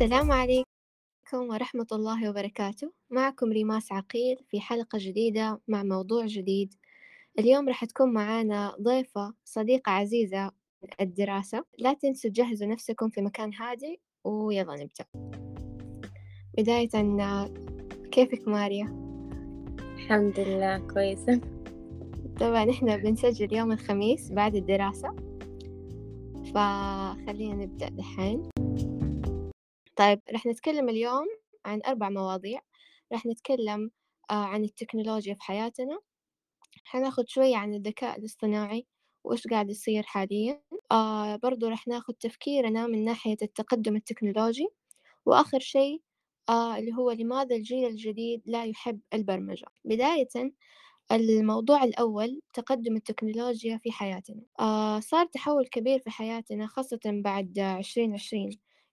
السلام عليكم ورحمة الله وبركاته. معكم ريماس عقيل في حلقة جديدة مع موضوع جديد. اليوم راح تكون معانا ضيفة صديقة عزيزة الدراسة. لا تنسوا تجهزوا نفسكم في مكان هادئ ويلا نبدأ. بداية كيفك ماريا؟ الحمد لله كويسة. طبعا إحنا بنسجل يوم الخميس بعد الدراسة فخلينا نبدأ دحين طيب رح نتكلم اليوم عن أربع مواضيع. رح نتكلم آه، عن التكنولوجيا في حياتنا. حناخد شوية عن الذكاء الاصطناعي وإيش قاعد يصير حاليا. آه برضو رح ناخد تفكيرنا من ناحية التقدم التكنولوجي. وآخر شيء آه اللي هو لماذا الجيل الجديد لا يحب البرمجة؟ بداية الموضوع الأول تقدم التكنولوجيا في حياتنا. آه صار تحول كبير في حياتنا خاصة بعد عشرين عشرين.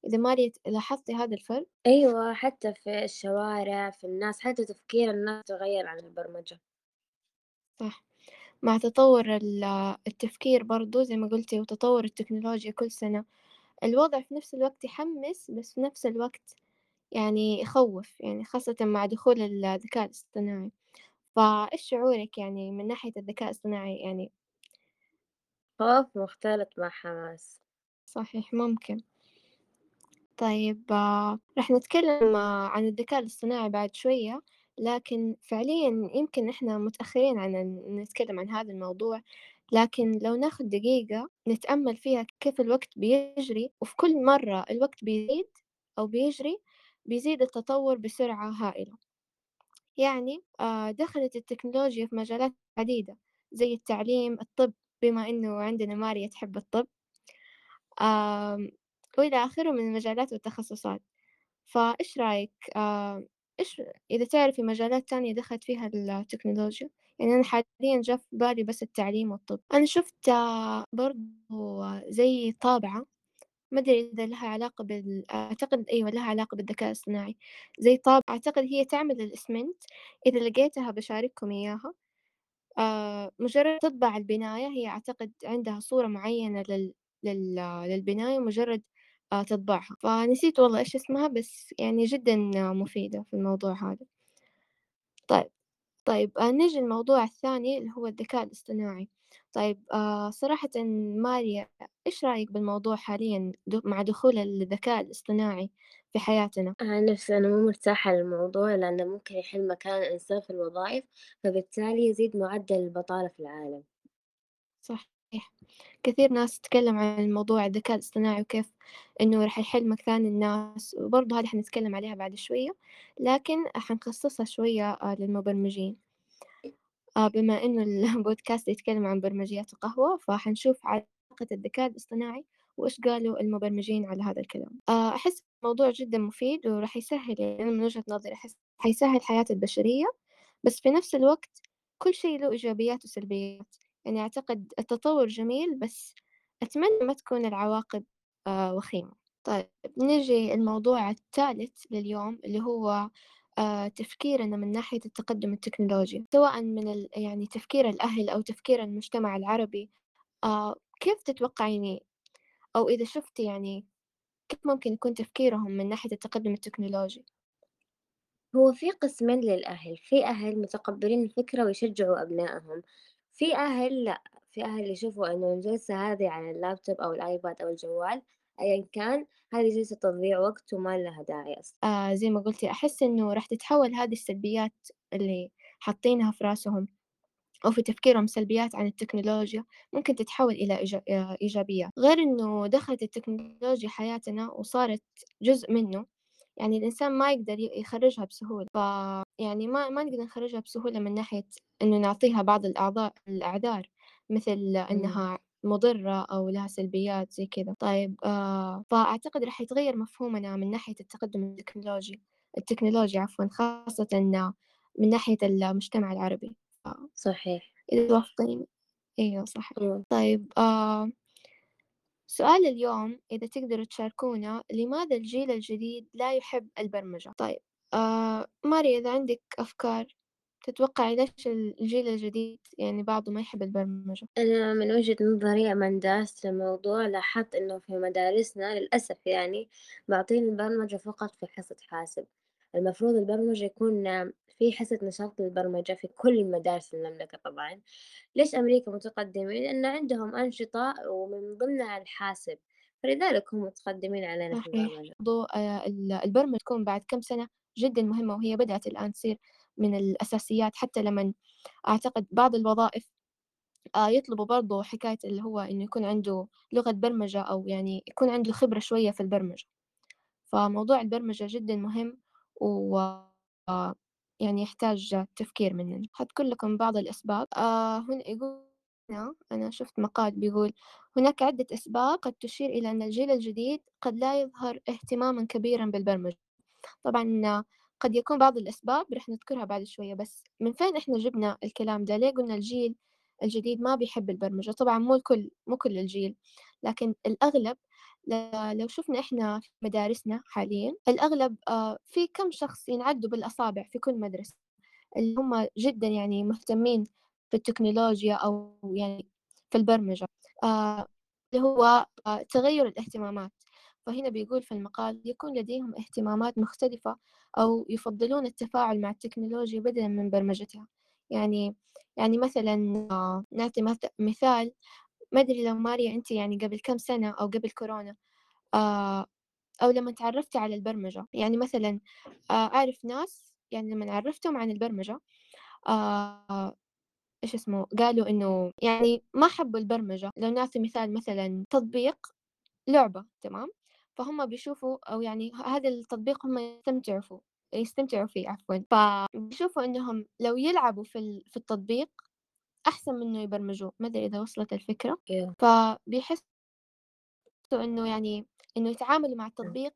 إذا ما لاحظتي هذا الفرق؟ أيوة حتى في الشوارع في الناس حتى تفكير الناس تغير عن البرمجة. صح. مع تطور التفكير برضو زي ما قلتي وتطور التكنولوجيا كل سنة الوضع في نفس الوقت يحمس بس في نفس الوقت يعني يخوف يعني خاصة مع دخول الذكاء الاصطناعي. فإيش شعورك يعني من ناحية الذكاء الاصطناعي يعني؟ خوف مختلط مع حماس. صحيح ممكن. طيب آه، راح نتكلم آه، عن الذكاء الاصطناعي بعد شوية لكن فعليا يمكن إحنا متأخرين عن نتكلم عن هذا الموضوع لكن لو ناخد دقيقة نتأمل فيها كيف الوقت بيجري وفي كل مرة الوقت بيزيد أو بيجري بيزيد التطور بسرعة هائلة. يعني آه، دخلت التكنولوجيا في مجالات عديدة زي التعليم الطب بما إنه عندنا ماريا تحب الطب. وإلى آخره من المجالات والتخصصات. فإيش رأيك؟ إيش إذا تعرفي مجالات تانية دخلت فيها التكنولوجيا؟ يعني أنا حاليا جا في بالي بس التعليم والطب. أنا شفت برضو زي طابعة ما أدري إذا لها علاقة بال أعتقد أيوة لها علاقة بالذكاء الاصطناعي زي طابعة أعتقد هي تعمل الإسمنت إذا لقيتها بشارككم إياها. آه مجرد تطبع البناية هي أعتقد عندها صورة معينة لل... لل... للبناية مجرد آه تطبعها. فنسيت والله إيش اسمها بس يعني جدا مفيدة في الموضوع هذا. طيب. طيب آه نجي الموضوع الثاني اللي هو الذكاء الاصطناعي. طيب آه صراحة ماريا إيش رأيك بالموضوع حاليا مع دخول الذكاء الاصطناعي في حياتنا؟ عن نفسي أنا مو مرتاحة للموضوع لأنه ممكن يحل مكان الإنسان في الوظائف فبالتالي يزيد معدل البطالة في العالم. صحيح. كثير ناس تتكلم عن موضوع الذكاء الاصطناعي وكيف إنه راح يحل مكان الناس وبرضه هذه حنتكلم عليها بعد شوية لكن حنخصصها شوية آه، للمبرمجين. آه، بما إنه البودكاست يتكلم عن برمجيات القهوة فحنشوف علاقة الذكاء الاصطناعي وإيش قالوا المبرمجين على هذا الكلام. آه، أحس الموضوع جدا مفيد وراح يسهل يعني من وجهة نظري أحس حيسهل حياة البشرية بس في نفس الوقت كل شيء له إيجابيات وسلبيات. يعني أعتقد التطور جميل بس أتمنى ما تكون العواقب آه، وخيمة. طيب نجي الموضوع الثالث لليوم اللي هو آه، تفكيرنا من ناحية التقدم التكنولوجي. سواء من ال... يعني تفكير الأهل أو تفكير المجتمع العربي آه، كيف تتوقعيني؟ أو إذا شفتي يعني كيف ممكن يكون تفكيرهم من ناحية التقدم التكنولوجي؟ هو في قسمين للأهل. في أهل متقبلين الفكرة ويشجعوا أبنائهم. في أهل لأ في أهل يشوفوا إنه الجلسة هذه على اللابتوب أو الآيباد أو الجوال أيا كان هذه جلسة تضييع وقت وما لها داعي أصلا. آه زي ما قلتي أحس إنه راح تتحول هذه السلبيات اللي حاطينها في راسهم أو في تفكيرهم سلبيات عن التكنولوجيا ممكن تتحول إلى آه، إيجابيات غير إنه دخلت التكنولوجيا حياتنا وصارت جزء منه يعني الإنسان ما يقدر يخرجها بسهولة ف يعني ما ما نقدر نخرجها بسهولة من ناحية إنه نعطيها بعض الأعضاء الأعذار مثل إنها مضرة أو لها سلبيات زي كذا. طيب آه فأعتقد راح يتغير مفهومنا من ناحية التقدم التكنولوجي التكنولوجيا عفوا خاصة من ناحية المجتمع العربي. صحيح. إذا توافقين أيوة صح مم. طيب آه سؤال اليوم إذا تقدروا تشاركونا لماذا الجيل الجديد لا يحب البرمجة؟ طيب آه ماري إذا عندك أفكار تتوقعي ليش ال الجيل الجديد يعني بعضه ما يحب البرمجة؟ أنا من وجهة نظري لمن درست الموضوع لاحظت إنه في مدارسنا للأسف يعني باعطين البرمجة فقط في حصة حاسب، المفروض البرمجة يكون في حصة نشاط للبرمجة في كل مدارس المملكة طبعًا، ليش أمريكا متقدمين؟ لإن عندهم أنشطة ومن ضمنها الحاسب، فلذلك هم متقدمين علينا في البرمجة. آآ ال البرمجة تكون بعد كام سنة جدًا مهمة، وهي بدأت الآن تصير من الأساسيات. حتى لمن أعتقد بعض الوظائف آآ يطلبوا برضه حكاية اللي هو إنه يكون عنده لغة برمجة أو يعني يكون عنده خبرة شوية في البرمجة، فموضوع البرمجة جدًا مهم. و آه، يعني يحتاج تفكير مننا. حاذكر لكم بعض الأسباب آآ هنا يقول أنا شُفت مقال بيقول: "هناك عدة أسباب قد تشير إلى أن الجيل الجديد قد لا يظهر اهتمامًا كبيرًا بالبرمجة." طبعًا قد يكون بعض الأسباب رح نذكرها بعد شوية، بس من فين إحنا جبنا الكلام ده؟ ليه قلنا الجيل الجديد ما بيحب البرمجة؟ طبعًا مو الكل، مو كل الجيل، لكن الأغلب لو شُفنا إحنا في مدارسنا حاليًا، الأغلب آآ في كم شخص ينعدّوا بالأصابع في كل مدرسة، اللي هم جدًا يعني مهتمين في التكنولوجيا أو يعني في البرمجة، آآ اللي هو آآ تغيُّر الاهتمامات، فهنا بيقول في المقال: "يكون لديهم اهتمامات مختلفة أو يفضّلون التفاعل مع التكنولوجيا بدلًا من برمجتها." يعني يعني مثلًا آه، نعطي مث مثال ما أدري لو ماريا أنتِ يعني قبل كام سنة أو قبل كورونا آآ أو لمّا اتعرّفتِ على البرمجة، يعني مثلًا آآ أعرف ناس يعني لمّن عرّفتهم عن البرمجة آآ إيش اسمه، قالوا إنه يعني ما حبّوا البرمجة، لو نعطي مثال مثلًا تطبيق لعبة تمام، فهُم بيشوفوا أو يعني هذا التطبيق هُم يستمتعوا فيه يستمتعوا فيه عفوًا، فبيشوفوا إنهم لو يلعبوا في التطبيق أحسن من إنه يبرمجوه، ما أدري إذا وصلت الفكرة، أيوه، فبيحسّوا إنه يعني إنه يتعاملوا مع التطبيق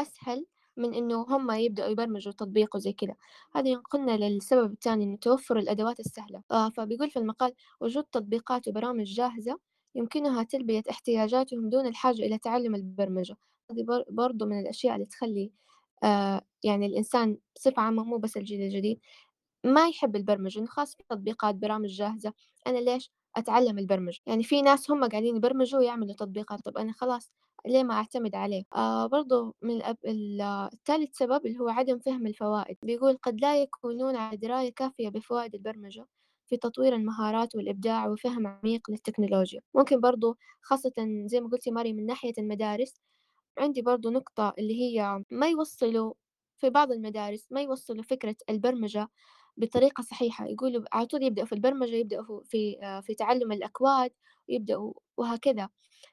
أسهل من إنه هم يبدأوا يبرمجوا تطبيق وزي كذا، هذا ينقلنا للسبب التاني إنه توفر الأدوات السهلة، آه فبيقول في المقال وجود تطبيقات وبرامج جاهزة يمكنها تلبية احتياجاتهم دون الحاجة إلى تعلم البرمجة، هذه بر برضه من الأشياء اللي تخلي آه يعني الإنسان بصفة عامة مو بس الجيل الجديد ما يحب البرمجة، إنه خلاص في تطبيقات برامج جاهزة، أنا ليش أتعلم البرمجة؟ يعني في ناس هم قاعدين يبرمجوا ويعملوا تطبيقات، طب أنا خلاص ليه ما أعتمد عليه؟ آآ برضه من الأب ال التالت سبب اللي هو عدم فهم الفوائد، بيقول قد لا يكونون على دراية كافية بفوائد البرمجة في تطوير المهارات والإبداع وفهم عميق للتكنولوجيا، ممكن برضه خاصةً زي ما قلتِ مريم من ناحية المدارس عندي برضه نقطة اللي هي ما يوصّلوا في بعض المدارس ما يوصّلوا فكرة البرمجة بطريقة صحيحة، يقولوا على طول يبدأوا في البرمجة، يبدأوا في آآ في تعلُّم الأكواد، ويبدأوا وهكذا،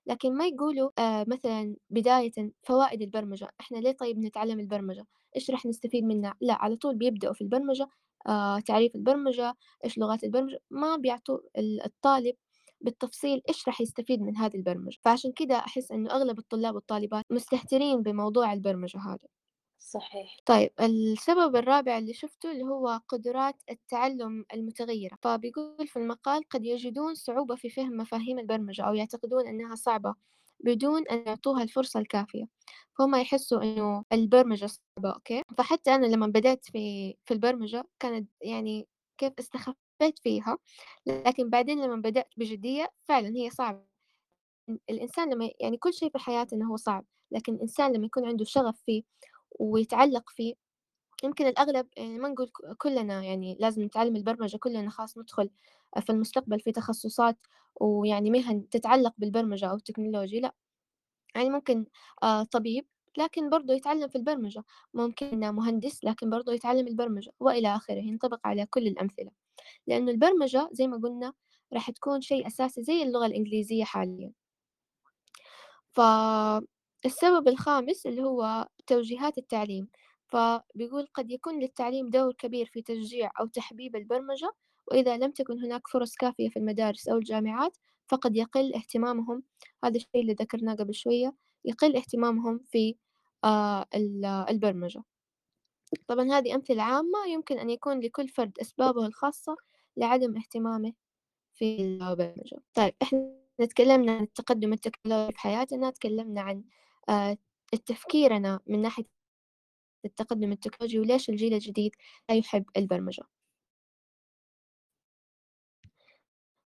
لكن ما يقولوا آآ مثلًا بدايةً فوائد البرمجة، إحنا ليه طيب نتعلم البرمجة؟ إيش راح نستفيد منها؟ لأ، على طول بيبدأوا في البرمجة، آآ تعريف البرمجة، إيش لغات البرمجة، ما بيعطوا ال الطالب بالتفصيل إيش راح يستفيد من هذه البرمجة، فعشان كده أحس إنه أغلب الطلاب والطالبات مستهترين بموضوع البرمجة هذا. صحيح، طيب السبب الرابع اللي شُفته اللي هو قدرات التعلُّم المتغيّرة، فبيقول في المقال قد يجدون صعوبة في فهم مفاهيم البرمجة أو يعتقدون أنها صعبة بدون أن يعطوها الفرصة الكافية، فهُم يحسّوا إنه البرمجة صعبة أوكي، فحتى أنا لمّا بدأت في في البرمجة كانت يعني كيف استخفيت فيها، لكن بعدين لمّا بدأت بجدية فعلًا هي صعبة. ال الإنسان لمّا يعني كل شيء في حياتنا هو صعب، لكن الإنسان لمّا يكون عنده شغف فيه ويتعلق فيه، يمكن الأغلب يعني ما نقول كلنا يعني لازم نتعلم البرمجة كلنا خلاص ندخل في المستقبل في تخصصات ويعني مهن تتعلق بالبرمجة أو التكنولوجيا، لأ، يعني ممكن آآ طبيب لكن برضه يتعلم في البرمجة، ممكن مهندس لكن برضه يتعلم البرمجة وإلى آخره، ينطبق على كل الأمثلة، لإنه البرمجة زي ما قلنا راح تكون شيء أساسي زي اللغة الإنجليزية حاليًا. فالسبب الخامس اللي هو توجيهات التعليم، فبيقول قد يكون للتعليم دور كبير في تشجيع أو تحبيب البرمجة، وإذا لم تكن هناك فرص كافية في المدارس أو الجامعات فقد يقل اهتمامهم هذا الشيء اللي ذكرناه قبل شوية، يقل اهتمامهم في ال البرمجة. طبعًا هذه أمثلة عامة يمكن أن يكون لكل فرد أسبابه الخاصة لعدم اهتمامه في البرمجة. طيب إحنا اتكلمنا عن التقدم التكنولوجي في حياتنا، اتكلمنا عن التفكير أنا من ناحية التقدم التكنولوجي وليش الجيل الجديد لا يحب البرمجة؟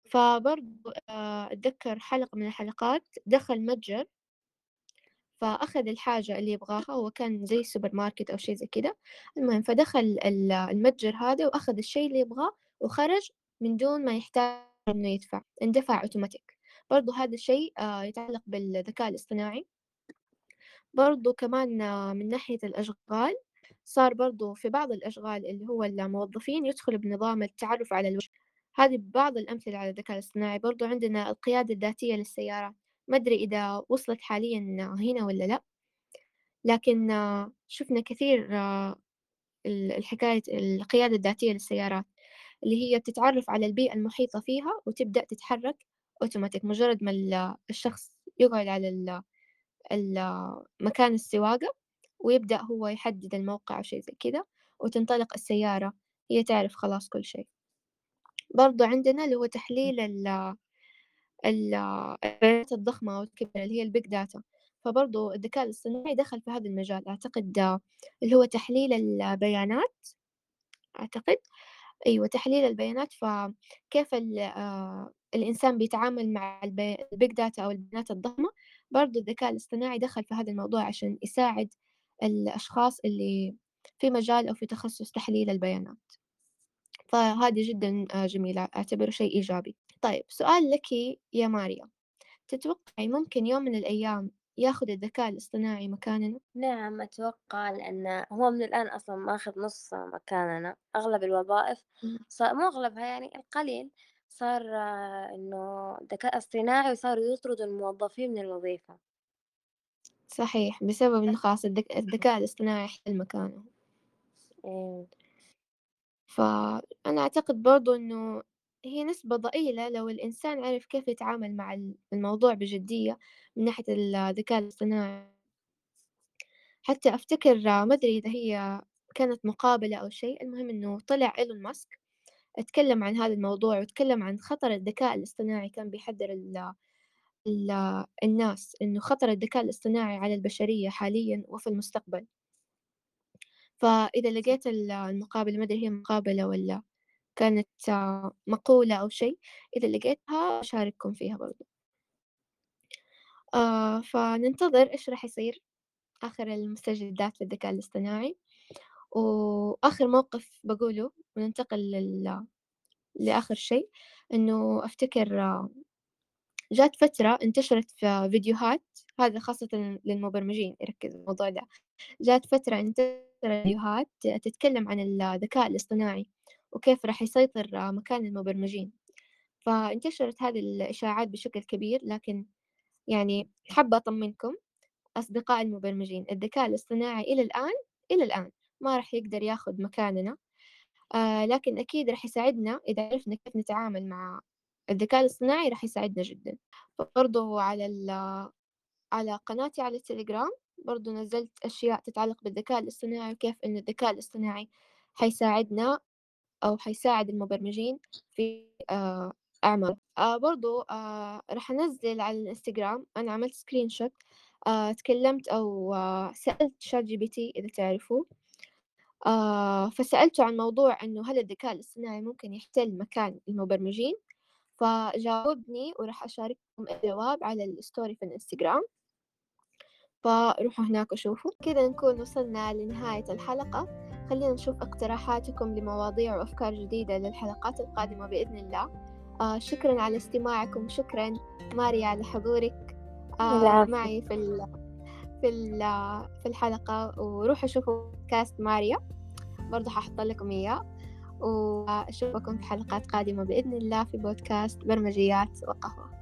فبرضو آه، أتذكر حلقة من الحلقات دخل متجر فأخذ الحاجة اللي يبغاها هو كان زي سوبر ماركت أو شيء زي كده. المهم فدخل المتجر هذا وأخذ الشيء اللي يبغاه وخرج من دون ما يحتاج إنه يدفع اندفع أوتوماتيك برضو هذا الشيء آه، يتعلق بالذكاء الاصطناعي. برضو كمان آه، من ناحية الأشغال صار برضو في بعض الأشغال اللي هو الموظفين يدخلوا بنظام التعرف على الوجه. هذه بعض الأمثلة على الذكاء الاصطناعي. برضو عندنا القيادة الذاتية للسيارات. ما أدري إذا وصلت حاليا هنا ولا لأ. لكن آه، شفنا كثير الحكاية القيادة الذاتية للسيارات اللي هي بتتعرف على البيئة المحيطة فيها وتبدأ تتحرك أوتوماتيك مجرد ما الشخص يقعد على مكان السواقة ويبدأ هو يحدد الموقع أو شي زي كده وتنطلق السيارة هي تعرف خلاص كل شيء. برضو عندنا اللي هو تحليل البيانات الضخمة والكبيرة اللي هي ال big data. فبرضو الذكاء الاصطناعي دخل في هذا المجال. أعتقد اللي هو تحليل البيانات أعتقد. أيوة تحليل البيانات. فكيف آه، الإنسان بيتعامل مع ال big data أو البيانات الضخمة. برضو الذكاء الاصطناعي دخل في هذا الموضوع عشان يساعد الأشخاص اللي في مجال أو في تخصص تحليل البيانات. فهذه جدا آه، جميلة أعتبره شيء إيجابي. طيب سؤال لك يا ماريا. تتوقعي ممكن يوم من الأيام ياخذ الذكاء الاصطناعي مكاننا؟ نعم أتوقع لأن هو من الآن أصلا ماخذ نص مكاننا أغلب الوظائف. صار مو أغلبها يعني القليل. صار إنه ذكاء اصطناعي وصاروا يطردوا الموظفين من الوظيفة. صحيح بسبب إنه خلاص الذكاء الاصطناعي يحل مكانه. إيه. فأنا أعتقد برضو إنه هي نسبة ضئيلة لو الإنسان عرف كيف يتعامل مع الموضوع بجدية من ناحية الذكاء الاصطناعي. حتى أفتكر ما أدري إذا هي كانت مقابلة أو شيء المهم إنه طلع إيلون ماسك أتكلم عن هذا الموضوع وتكلم عن خطر الذكاء الاصطناعي كان بيحذر ال ال الناس إنه خطر الذكاء الاصطناعي على البشرية حاليا وفي المستقبل. فإذا لقيت المقابلة ما أدري هي مقابلة ولا كانت مقولة أو شيء إذا لقيتها أشارككم فيها برضو. آه فننتظر إيش راح يصير آخر المستجدات للذكاء الاصطناعي. وآخر موقف بقوله وننتقل لل... لآخر شيء إنه أفتكر جات فترة انتشرت في فيديوهات هذا خاصة للمبرمجين يركز الموضوع ده جات فترة انتشرت فيديوهات تتكلم عن الذكاء الاصطناعي وكيف راح يسيطر مكان المبرمجين. فانتشرت هذه الإشاعات بشكل كبير لكن يعني حابة أطمنكم أصدقاء المبرمجين الذكاء الاصطناعي إلى الآن إلى الآن. ما راح يقدر ياخذ مكاننا. آه لكن أكيد راح يساعدنا إذا عرفنا كيف نتعامل مع الذكاء الاصطناعي راح يساعدنا جدا. برضو على على قناتي على التليجرام برضو نزلت أشياء تتعلق بالذكاء الاصطناعي وكيف إن الذكاء الاصطناعي حيساعدنا أو حيساعد المبرمجين في آه أعمال آه برضو آه راح أنزل على الإنستغرام أنا عملت سكرين شوت آه تكلمت أو آه سألت ChatGPT إذا تعرفوه. آه فسألته عن موضوع إنه هل الذكاء الاصطناعي ممكن يحتل مكان المبرمجين؟ فجاوبني وراح أشارككم الجواب على ال story في الإنستغرام. فروحوا هناك وشوفوا. كذا نكون وصلنا لنهاية الحلقة. خلينا نشوف اقتراحاتكم لمواضيع وأفكار جديدة للحلقات القادمة بإذن الله. آه شكرا على استماعكم. شكرا ماريا على حضورك. آه معي في في في الحلقة وروحوا شوفوا كاست ماريا. برضو ححط لكم إياه. وأشوفكم في حلقات قادمة بإذن الله في بودكاست برمجيات وقهوة.